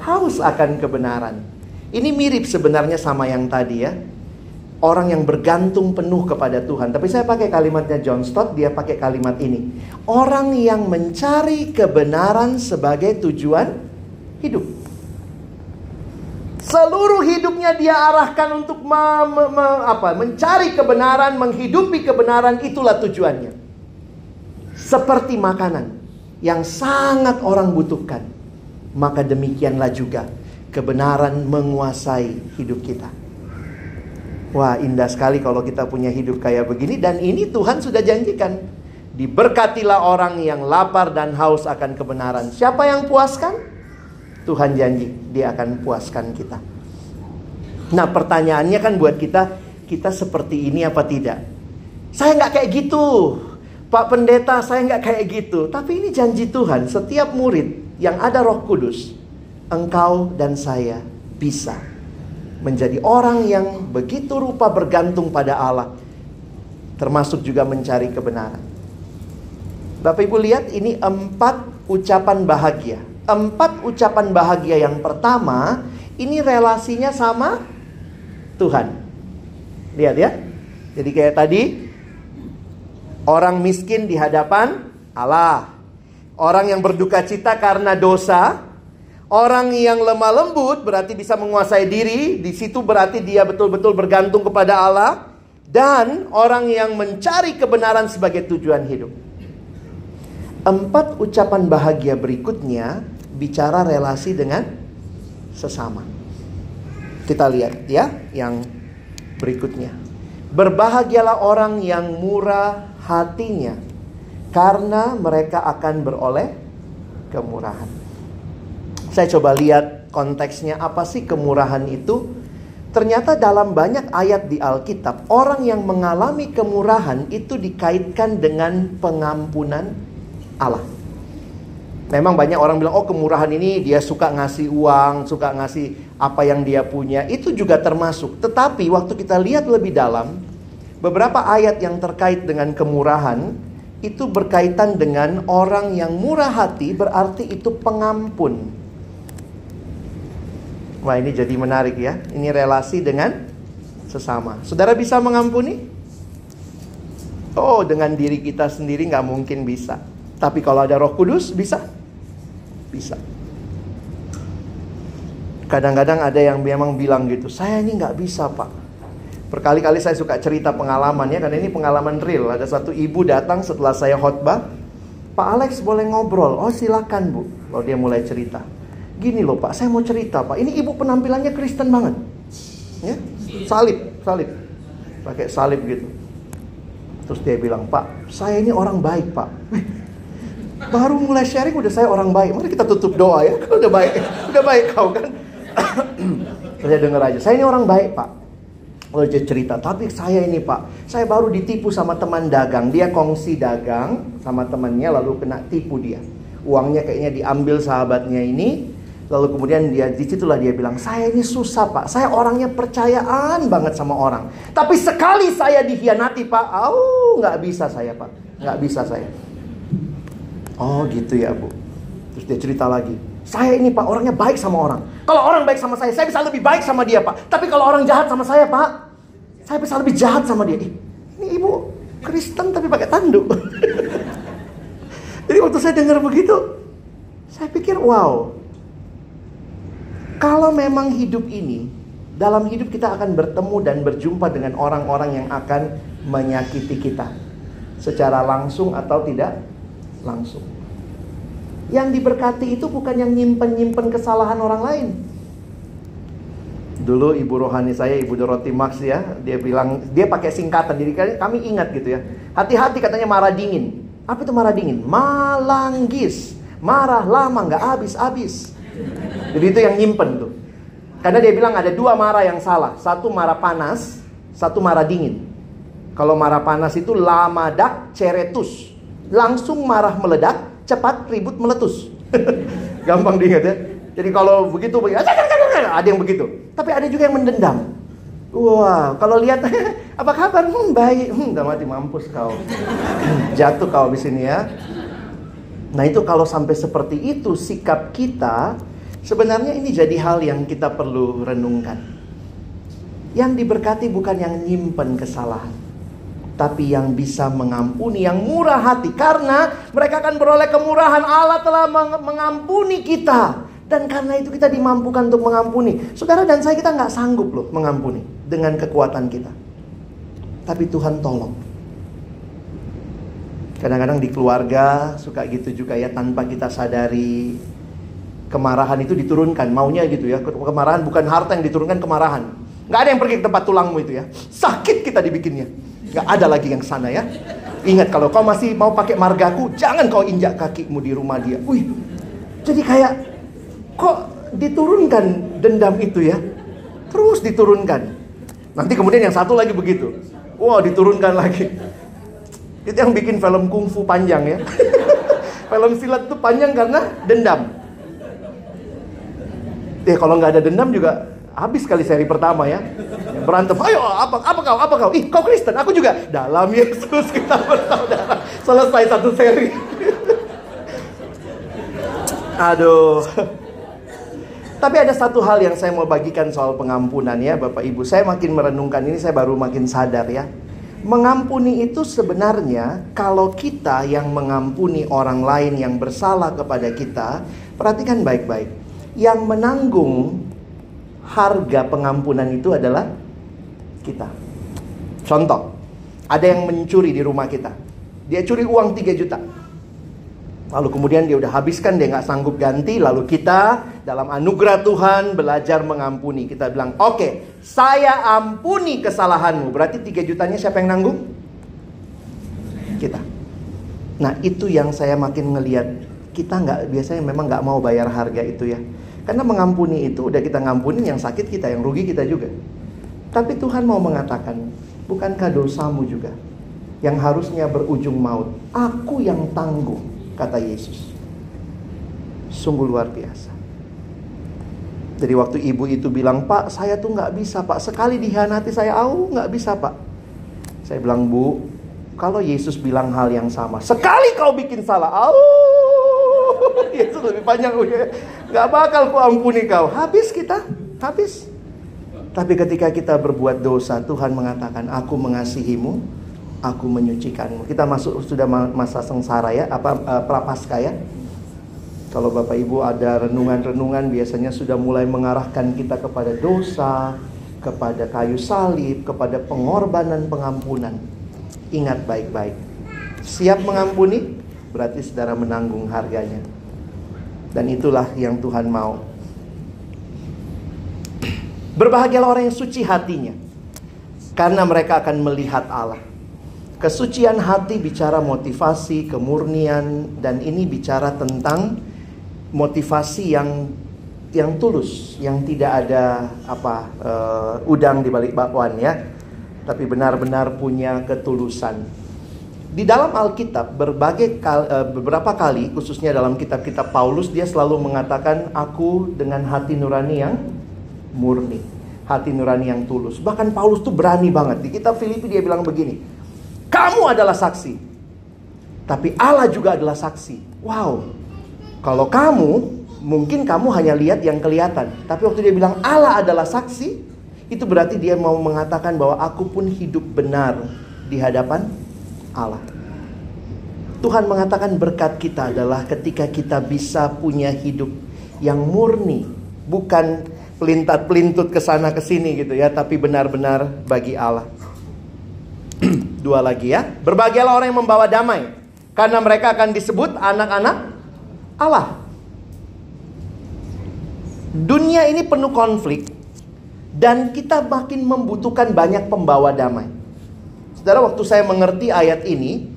B: haus akan kebenaran. Ini mirip sebenarnya sama yang tadi ya. Orang yang bergantung penuh kepada Tuhan. Tapi saya pakai kalimatnya John Stott, dia pakai kalimat ini. Orang yang mencari kebenaran sebagai tujuan hidup. Seluruh hidupnya dia arahkan untuk me, me, me, apa, mencari kebenaran, menghidupi kebenaran, itulah tujuannya. Seperti makanan yang sangat orang butuhkan maka demikianlah juga kebenaran menguasai hidup kita. Wah, indah sekali kalau kita punya hidup kayak begini dan ini Tuhan sudah janjikan. Diberkatilah orang yang lapar dan haus akan kebenaran. Siapa yang puaskan? Tuhan janji dia akan puaskan kita. Nah pertanyaannya kan buat kita, kita seperti ini apa tidak? Saya nggak kayak gitu. Pak Pendeta saya nggak kayak gitu. Tapi ini janji Tuhan, setiap murid yang ada roh kudus, engkau dan saya bisa menjadi orang yang begitu rupa bergantung pada Allah. Termasuk juga mencari kebenaran. Bapak Ibu lihat ini empat ucapan bahagia. Empat ucapan bahagia yang pertama, ini relasinya sama Tuhan. Lihat ya. Jadi kayak tadi, orang miskin di hadapan Allah. Orang yang berduka cita karena dosa, orang yang lemah lembut berarti bisa menguasai diri, di situ berarti dia betul-betul bergantung kepada Allah dan orang yang mencari kebenaran sebagai tujuan hidup. Empat ucapan bahagia berikutnya bicara relasi dengan sesama. Kita lihat ya yang berikutnya. Berbahagialah orang yang murah hatinya karena mereka akan beroleh kemurahan. Saya coba lihat konteksnya apa sih kemurahan itu? Ternyata dalam banyak ayat di Alkitab, orang yang mengalami kemurahan itu dikaitkan dengan pengampunan Allah. Memang banyak orang bilang, oh kemurahan ini dia suka ngasih uang, suka ngasih apa yang dia punya. Itu juga termasuk. Tetapi waktu kita lihat lebih dalam, beberapa ayat yang terkait dengan kemurahan, itu berkaitan dengan orang yang murah hati berarti itu pengampun. Wah ini jadi menarik ya. Ini relasi dengan sesama. Saudara bisa mengampuni? Oh dengan diri kita sendiri nggak mungkin bisa. Tapi kalau ada Roh Kudus bisa? Bisa. Kadang-kadang ada yang memang bilang gitu, saya ini nggak bisa pak. Berkali-kali saya suka cerita pengalaman ya, karena ini pengalaman real. Ada satu ibu datang setelah saya khotbah, Pak Alex boleh ngobrol? Oh silakan bu. Lalu dia mulai cerita. Gini loh pak, saya mau cerita pak. Ini ibu penampilannya Kristen banget. Ya, salib, salib. Pakai salib gitu. Terus dia bilang, Pak, saya ini orang baik pak. Baru mulai sharing udah saya orang baik. Mari kita tutup doa ya. Udah baik, udah baik kau kan. saya dengar aja. Saya ini orang baik pak. Dia cerita, tapi saya ini pak, saya baru ditipu sama teman dagang. Dia kongsi dagang sama temannya lalu kena tipu dia. Uangnya kayaknya diambil sahabatnya ini. Lalu kemudian dia di situlah dia bilang, saya ini susah pak, saya orangnya percayaan banget sama orang. Tapi sekali saya dikhianati pak, oh nggak bisa saya pak, nggak bisa saya. Oh gitu ya bu. Terus dia cerita lagi. Saya ini pak orangnya baik sama orang. Kalau orang baik sama saya, saya bisa lebih baik sama dia pak. Tapi kalau orang jahat sama saya pak, saya bisa lebih jahat sama dia. Ini ibu Kristen tapi pakai tanduk. Jadi waktu saya dengar begitu, saya pikir wow. Kalau memang hidup ini, dalam hidup kita akan bertemu dan berjumpa dengan orang-orang yang akan menyakiti kita. Secara langsung atau tidak langsung. Yang diberkati itu bukan yang nyimpen-nyimpen kesalahan orang lain. Dulu ibu rohani saya, ibu Doroti Max ya, dia bilang dia pakai singkatan. Jadi kami ingat gitu ya. Hati-hati katanya marah dingin. Apa itu marah dingin? Malanggis. Marah lama nggak habis-habis. Jadi itu yang nyimpen tuh. Karena dia bilang ada dua marah yang salah. Satu marah panas, satu marah dingin. Kalau marah panas itu lamadak ceretus langsung marah meledak, cepat ribut meletus. Gampang diingat ya. Jadi kalau begitu, ada yang begitu. Tapi ada juga yang mendendam. Wah, kalau lihat apa kabar? Hmm, baik. Hmm, udah mati mampus kau. Jatuh kau di sini ya. Nah, itu kalau sampai seperti itu sikap kita, sebenarnya ini jadi hal yang kita perlu renungkan. Yang diberkati bukan yang nyimpen kesalahan tapi yang bisa mengampuni, yang murah hati. Karena mereka akan beroleh kemurahan Allah telah mengampuni kita. Dan karena itu kita dimampukan untuk mengampuni. Saudara dan saya kita nggak sanggup loh mengampuni dengan kekuatan kita. Tapi Tuhan tolong. Kadang-kadang di keluarga suka gitu juga ya tanpa kita sadari. Kemarahan itu diturunkan, maunya gitu ya. Kemarahan bukan harta yang diturunkan, kemarahan. Nggak ada yang pergi ke tempat tulangmu itu ya. Sakit kita dibikinnya. Nggak ada lagi yang sana ya. Ingat kalau kau masih mau pakai margaku, jangan kau injak kakimu di rumah dia. Wih, jadi kayak kok diturunkan dendam itu ya. Terus diturunkan. Nanti kemudian yang satu lagi begitu. Wah, diturunkan lagi. Itu yang bikin film kungfu panjang ya. film silat itu panjang karena dendam. Eh kalau nggak ada dendam juga habis kali seri pertama ya. Berantem, ayo apa apa kau apa kau? Ih kau Kristen, aku juga. Dalam Yesus kita bersaudara. Selesai satu seri. Aduh. Tapi ada satu hal yang saya mau bagikan soal pengampunan ya Bapak Ibu. Saya makin merenungkan ini saya baru makin sadar ya. Mengampuni itu sebenarnya kalau kita yang mengampuni orang lain yang bersalah kepada kita, perhatikan baik-baik. Yang menanggung harga pengampunan itu adalah kita. Contoh, ada yang mencuri di rumah kita. Dia curi uang 3 juta. Lalu kemudian dia udah habiskan, dia nggak sanggup ganti. Lalu kita dalam anugerah Tuhan belajar mengampuni. Kita bilang, oke, okay, saya ampuni kesalahanmu. Berarti 3 jutanya siapa yang nanggung? Kita. Nah itu yang saya makin ngeliat. Kita nggak biasanya memang nggak mau bayar harga itu ya. Karena mengampuni itu udah kita ngampunin yang sakit kita, yang rugi kita juga. Tapi Tuhan mau mengatakan, bukankah dosamu juga yang harusnya berujung maut? Aku yang tanggung kata Yesus. Sungguh luar biasa. Jadi waktu ibu itu bilang, Pak saya tuh nggak bisa Pak, sekali dihianati saya, au nggak bisa Pak. Saya bilang, Bu, kalau Yesus bilang hal yang sama, sekali kau bikin salah, au lebih panjang udah, nggak bakal ku ampuni kau. Habis kita, habis. Tapi ketika kita berbuat dosa, Tuhan mengatakan, aku mengasihimu, aku menyucikanmu. Kita masuk sudah masa sengsara ya, apa uh, prapaskah ya. Kalau Bapak Ibu ada renungan-renungan biasanya sudah mulai mengarahkan kita kepada dosa, kepada kayu salib, kepada pengorbanan pengampunan. Ingat baik-baik. Siap mengampuni berarti saudara menanggung harganya. Dan itulah yang Tuhan mau. Berbahagialah orang yang suci hatinya. Karena mereka akan melihat Allah. Kesucian hati bicara motivasi, kemurnian, dan ini bicara tentang motivasi yang yang tulus, yang tidak ada apa uh, udang di balik bakwan ya, tapi benar-benar punya ketulusan. Di dalam Alkitab berbagai kali, uh, beberapa kali, khususnya dalam kitab-kitab Paulus, dia selalu mengatakan aku dengan hati nurani yang murni, hati nurani yang tulus. Bahkan Paulus tuh berani banget. Di kitab Filipi dia bilang begini, kamu adalah saksi. Tapi Allah juga adalah saksi. Wow. Kalau kamu, mungkin kamu hanya lihat yang kelihatan. Tapi waktu dia bilang Allah adalah saksi, itu berarti dia mau mengatakan bahwa aku pun hidup benar di hadapan Allah. Tuhan mengatakan berkat kita adalah ketika kita bisa punya hidup yang murni, bukan pelintat-pelintut ke sana ke sini gitu ya, tapi benar-benar bagi Allah. Dua lagi ya. Berbahagialah orang yang membawa damai. Karena mereka akan disebut anak-anak Allah. Dunia ini penuh konflik. Dan kita makin membutuhkan banyak pembawa damai. Saudara, waktu saya mengerti ayat ini,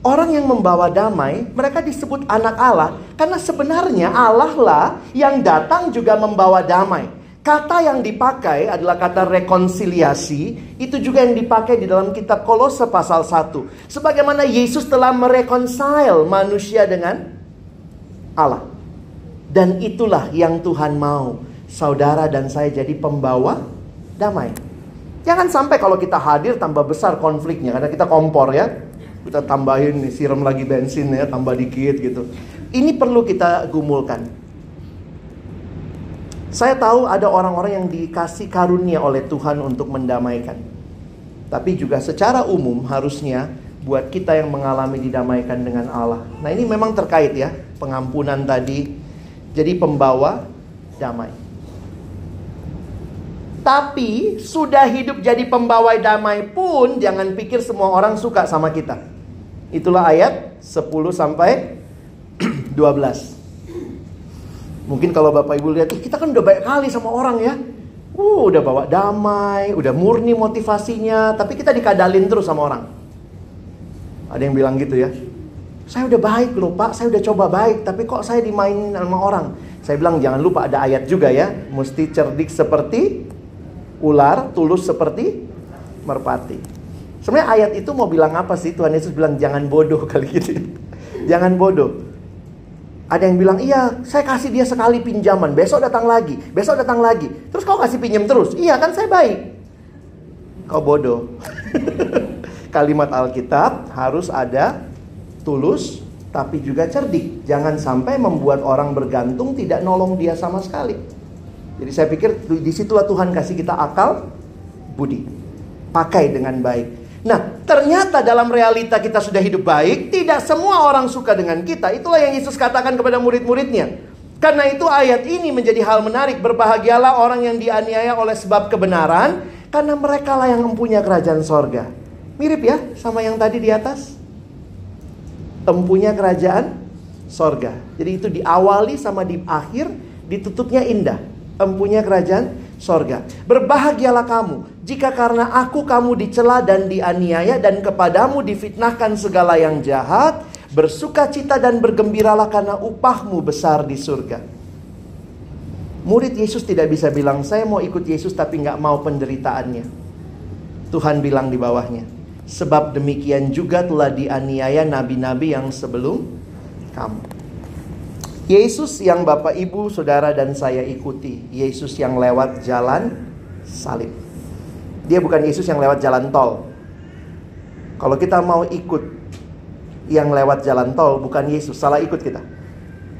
B: Orang yang membawa damai, mereka disebut anak Allah karena sebenarnya Allah lah yang datang juga membawa damai. Kata yang dipakai adalah kata rekonsiliasi, itu juga yang dipakai di dalam kitab Kolose pasal 1. Sebagaimana Yesus telah mereconcile manusia dengan Allah. Dan itulah yang Tuhan mau. Saudara dan saya jadi pembawa damai. Jangan sampai kalau kita hadir tambah besar konfliknya karena kita kompor ya. Kita tambahin siram lagi bensin ya, tambah dikit gitu. Ini perlu kita gumulkan. Saya tahu ada orang-orang yang dikasih karunia oleh Tuhan untuk mendamaikan. Tapi juga secara umum harusnya buat kita yang mengalami didamaikan dengan Allah. Nah ini memang terkait ya, pengampunan tadi. Jadi pembawa damai. Tapi sudah hidup jadi pembawa damai pun jangan pikir semua orang suka sama kita. Itulah ayat 10 sampai 12. Mungkin kalau Bapak Ibu lihat, kita kan udah baik kali sama orang ya. Uh, udah bawa damai, udah murni motivasinya, tapi kita dikadalin terus sama orang. Ada yang bilang gitu ya. Saya udah baik loh Pak, saya udah coba baik, tapi kok saya dimainin sama orang. Saya bilang jangan lupa ada ayat juga ya, mesti cerdik seperti ular, tulus seperti merpati. Sebenarnya ayat itu mau bilang apa sih? Tuhan Yesus bilang jangan bodoh kali gitu. jangan bodoh. Ada yang bilang, iya saya kasih dia sekali pinjaman, besok datang lagi, besok datang lagi. Terus kau kasih pinjam terus? Iya kan saya baik. Kau bodoh. Kalimat Alkitab harus ada tulus tapi juga cerdik. Jangan sampai membuat orang bergantung tidak nolong dia sama sekali. Jadi saya pikir di situlah Tuhan kasih kita akal budi. Pakai dengan baik. Nah, ternyata dalam realita kita sudah hidup baik, tidak semua orang suka dengan kita. Itulah yang Yesus katakan kepada murid-muridnya. Karena itu ayat ini menjadi hal menarik. Berbahagialah orang yang dianiaya oleh sebab kebenaran, karena mereka lah yang mempunyai kerajaan sorga. Mirip ya sama yang tadi di atas. Empunya kerajaan sorga. Jadi itu diawali sama di akhir, ditutupnya indah. Empunya kerajaan sorga. Berbahagialah kamu jika karena aku kamu dicela dan dianiaya dan kepadamu difitnahkan segala yang jahat. Bersuka cita dan bergembiralah karena upahmu besar di surga. Murid Yesus tidak bisa bilang, saya mau ikut Yesus tapi nggak mau penderitaannya. Tuhan bilang di bawahnya, sebab demikian juga telah dianiaya nabi-nabi yang sebelum kamu. Yesus yang Bapak Ibu, Saudara dan saya ikuti. Yesus yang lewat jalan salib. Dia bukan Yesus yang lewat jalan tol. Kalau kita mau ikut yang lewat jalan tol, bukan Yesus, salah ikut kita.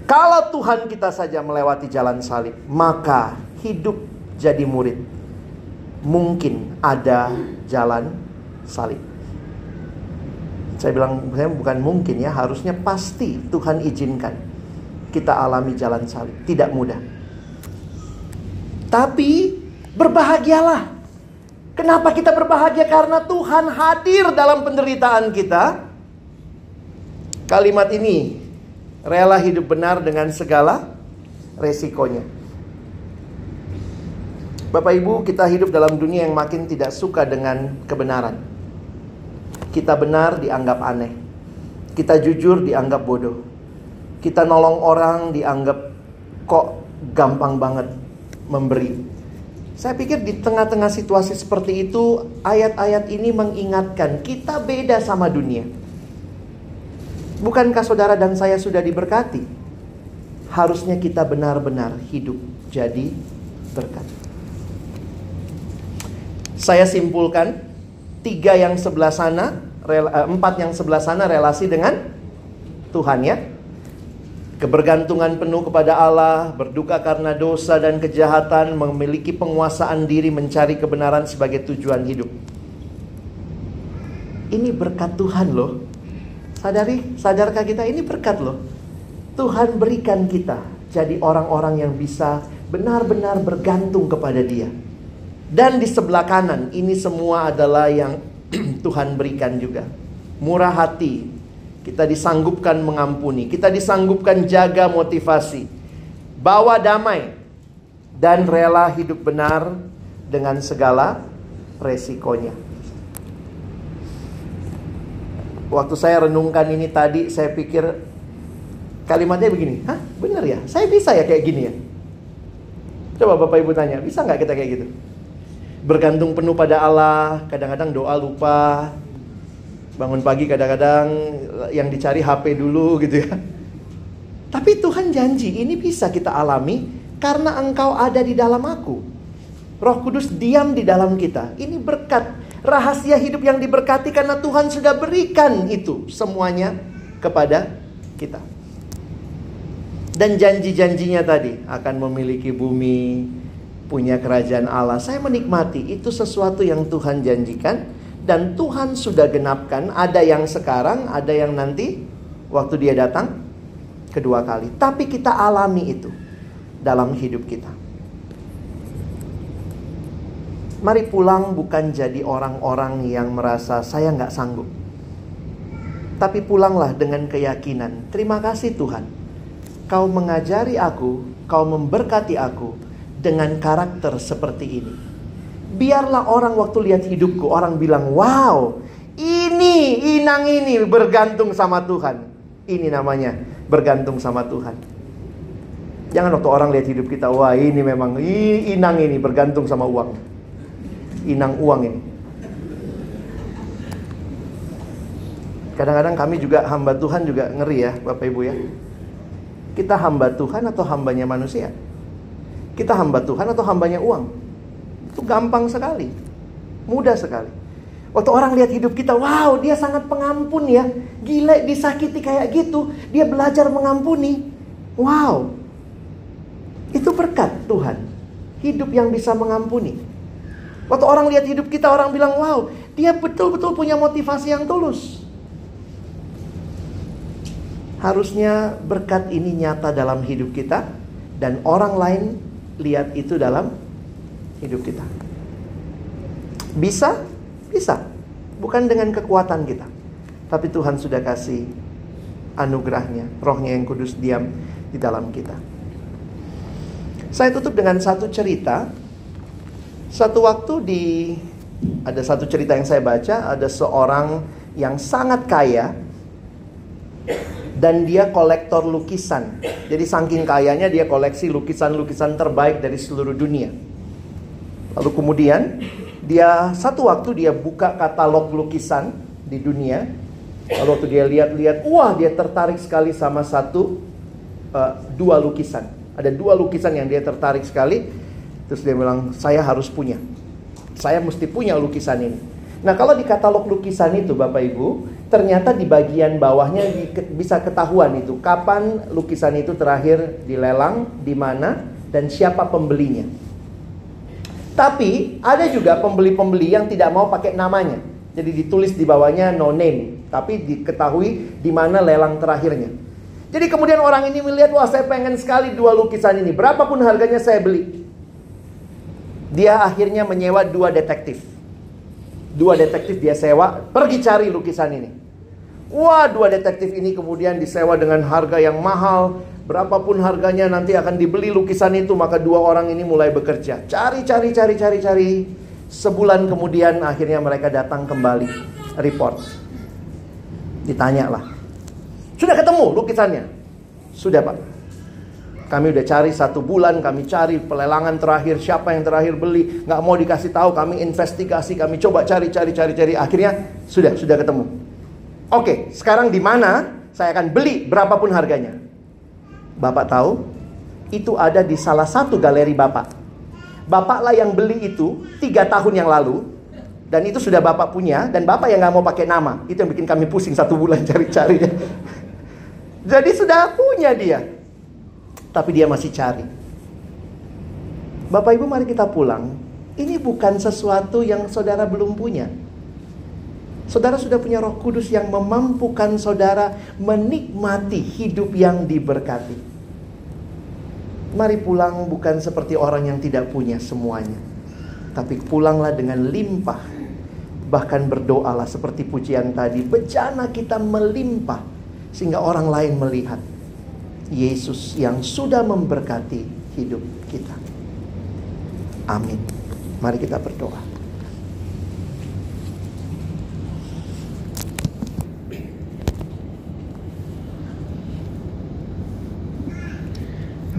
B: Kalau Tuhan kita saja melewati jalan salib, maka hidup jadi murid. Mungkin ada jalan salib. Saya bilang, saya bukan mungkin ya, harusnya pasti Tuhan izinkan kita alami jalan salib. Tidak mudah. Tapi berbahagialah. Kenapa kita berbahagia? Karena Tuhan hadir dalam penderitaan kita. Kalimat ini rela hidup benar dengan segala resikonya. Bapak Ibu, kita hidup dalam dunia yang makin tidak suka dengan kebenaran. Kita benar dianggap aneh. Kita jujur dianggap bodoh kita nolong orang dianggap kok gampang banget memberi. Saya pikir di tengah-tengah situasi seperti itu, ayat-ayat ini mengingatkan kita beda sama dunia. Bukankah saudara dan saya sudah diberkati? Harusnya kita benar-benar hidup jadi berkat. Saya simpulkan, tiga yang sebelah sana, eh, empat yang sebelah sana relasi dengan Tuhan ya. Kebergantungan penuh kepada Allah, berduka karena dosa dan kejahatan, memiliki penguasaan diri mencari kebenaran sebagai tujuan hidup. Ini berkat Tuhan loh. Sadari, sadarkah kita ini berkat loh. Tuhan berikan kita jadi orang-orang yang bisa benar-benar bergantung kepada Dia. Dan di sebelah kanan ini semua adalah yang Tuhan berikan juga. Murah hati, kita disanggupkan mengampuni, kita disanggupkan jaga motivasi, bawa damai, dan rela hidup benar dengan segala resikonya. Waktu saya renungkan ini tadi, saya pikir kalimatnya begini, hah bener ya? Saya bisa ya kayak gini ya? Coba Bapak Ibu tanya, bisa nggak kita kayak gitu? Bergantung penuh pada Allah, kadang-kadang doa lupa, Bangun pagi kadang-kadang yang dicari HP dulu gitu ya. Tapi Tuhan janji ini bisa kita alami karena engkau ada di dalam aku. Roh Kudus diam di dalam kita. Ini berkat rahasia hidup yang diberkati karena Tuhan sudah berikan itu semuanya kepada kita. Dan janji-janjinya tadi akan memiliki bumi, punya kerajaan Allah. Saya menikmati itu sesuatu yang Tuhan janjikan dan Tuhan sudah genapkan. Ada yang sekarang, ada yang nanti waktu dia datang kedua kali. Tapi kita alami itu dalam hidup kita. Mari pulang bukan jadi orang-orang yang merasa saya nggak sanggup. Tapi pulanglah dengan keyakinan. Terima kasih Tuhan. kau mengajari aku, kau memberkati aku dengan karakter seperti ini. Biarlah orang waktu lihat hidupku, orang bilang, wow, ini, inang ini bergantung sama Tuhan. Ini namanya bergantung sama Tuhan. Jangan waktu orang lihat hidup kita, wah ini memang inang ini bergantung sama uang. Inang uang ini. Kadang-kadang kami juga hamba Tuhan juga ngeri ya Bapak Ibu ya. Kita hamba Tuhan atau hambanya manusia? Kita hamba Tuhan atau hambanya uang? Itu gampang sekali. Mudah sekali. Waktu orang lihat hidup kita, wow dia sangat pengampun ya. Gila disakiti kayak gitu. Dia belajar mengampuni. Wow. Itu berkat Tuhan. Hidup yang bisa mengampuni. Waktu orang lihat hidup kita, orang bilang, wow, dia betul-betul punya motivasi yang tulus. Harusnya berkat ini nyata dalam hidup kita dan orang lain lihat itu dalam hidup kita. Bisa? Bisa. Bukan dengan kekuatan kita. Tapi Tuhan sudah kasih anugerahnya, rohnya yang kudus diam di dalam kita. Saya tutup dengan satu cerita. Satu waktu di ada satu cerita yang saya baca, ada seorang yang sangat kaya dan dia kolektor lukisan. Jadi saking kayanya dia koleksi lukisan-lukisan terbaik dari seluruh dunia. Lalu kemudian dia satu waktu dia buka katalog lukisan di dunia. Lalu waktu dia lihat-lihat, wah dia tertarik sekali sama satu uh, dua lukisan. Ada dua lukisan yang dia tertarik sekali. Terus dia bilang, saya harus punya. Saya mesti punya lukisan ini. Nah kalau di katalog lukisan itu Bapak Ibu, ternyata di bagian bawahnya bisa ketahuan itu kapan lukisan itu terakhir dilelang, di mana dan siapa pembelinya. Tapi ada juga pembeli-pembeli yang tidak mau pakai namanya. Jadi ditulis di bawahnya no name, tapi diketahui di mana lelang terakhirnya. Jadi kemudian orang ini melihat, wah saya pengen sekali dua lukisan ini. Berapapun harganya saya beli. Dia akhirnya menyewa dua detektif. Dua detektif dia sewa, pergi cari lukisan ini. Wah, dua detektif ini kemudian disewa dengan harga yang mahal. Berapapun harganya nanti akan dibeli lukisan itu, maka dua orang ini mulai bekerja. Cari, cari, cari, cari, cari. Sebulan kemudian akhirnya mereka datang kembali. Report. Ditanya lah. Sudah ketemu lukisannya? Sudah pak. Kami udah cari satu bulan, kami cari pelelangan terakhir, siapa yang terakhir beli, nggak mau dikasih tahu, kami investigasi, kami coba cari, cari, cari, cari, akhirnya sudah, sudah ketemu. Oke, sekarang di mana saya akan beli berapapun harganya? Bapak tahu? Itu ada di salah satu galeri Bapak. Bapaklah yang beli itu tiga tahun yang lalu. Dan itu sudah Bapak punya. Dan Bapak yang nggak mau pakai nama. Itu yang bikin kami pusing satu bulan cari-cari. Jadi sudah punya dia. Tapi dia masih cari. Bapak Ibu mari kita pulang. Ini bukan sesuatu yang saudara belum punya. Saudara sudah punya Roh Kudus yang memampukan saudara menikmati hidup yang diberkati. Mari pulang bukan seperti orang yang tidak punya semuanya, tapi pulanglah dengan limpah. Bahkan berdoalah seperti pujian tadi, bejana kita melimpah sehingga orang lain melihat Yesus yang sudah memberkati hidup kita. Amin. Mari kita berdoa.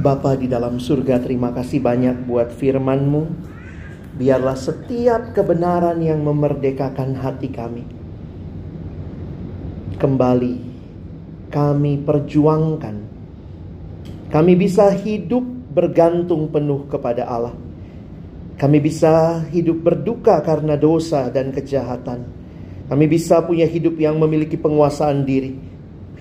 B: Bapa di dalam surga terima kasih banyak buat firman-Mu. Biarlah setiap kebenaran yang memerdekakan hati kami. Kembali kami perjuangkan. Kami bisa hidup bergantung penuh kepada Allah. Kami bisa hidup berduka karena dosa dan kejahatan. Kami bisa punya hidup yang memiliki penguasaan diri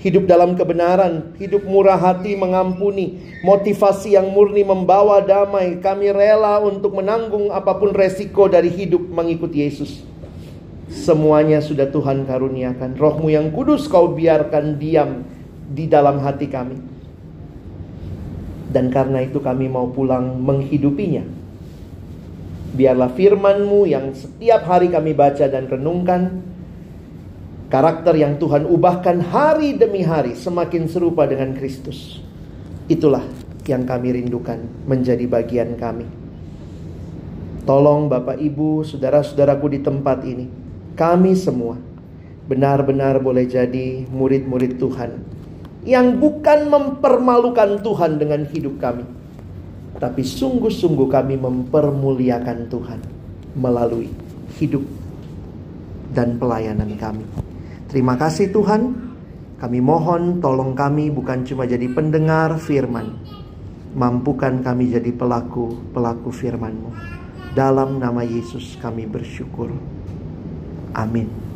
B: hidup dalam kebenaran, hidup murah hati mengampuni, motivasi yang murni membawa damai. Kami rela untuk menanggung apa pun resiko dari hidup mengikuti Yesus. Semuanya sudah Tuhan karuniakan. Rohmu yang kudus kau biarkan diam di dalam hati kami. Dan karena itu kami mau pulang menghidupinya. Biarlah firmanmu yang setiap hari kami baca dan renungkan Karakter yang Tuhan ubahkan hari demi hari semakin serupa dengan Kristus. Itulah yang kami rindukan menjadi bagian kami. Tolong Bapak Ibu, saudara-saudaraku di tempat ini, kami semua benar-benar boleh jadi murid-murid Tuhan yang bukan mempermalukan Tuhan dengan hidup kami, tapi sungguh-sungguh kami mempermuliakan Tuhan melalui hidup dan pelayanan kami. Terima kasih Tuhan. Kami mohon tolong kami bukan cuma jadi pendengar firman. Mampukan kami jadi pelaku-pelaku firman-Mu. Dalam nama Yesus kami bersyukur. Amin.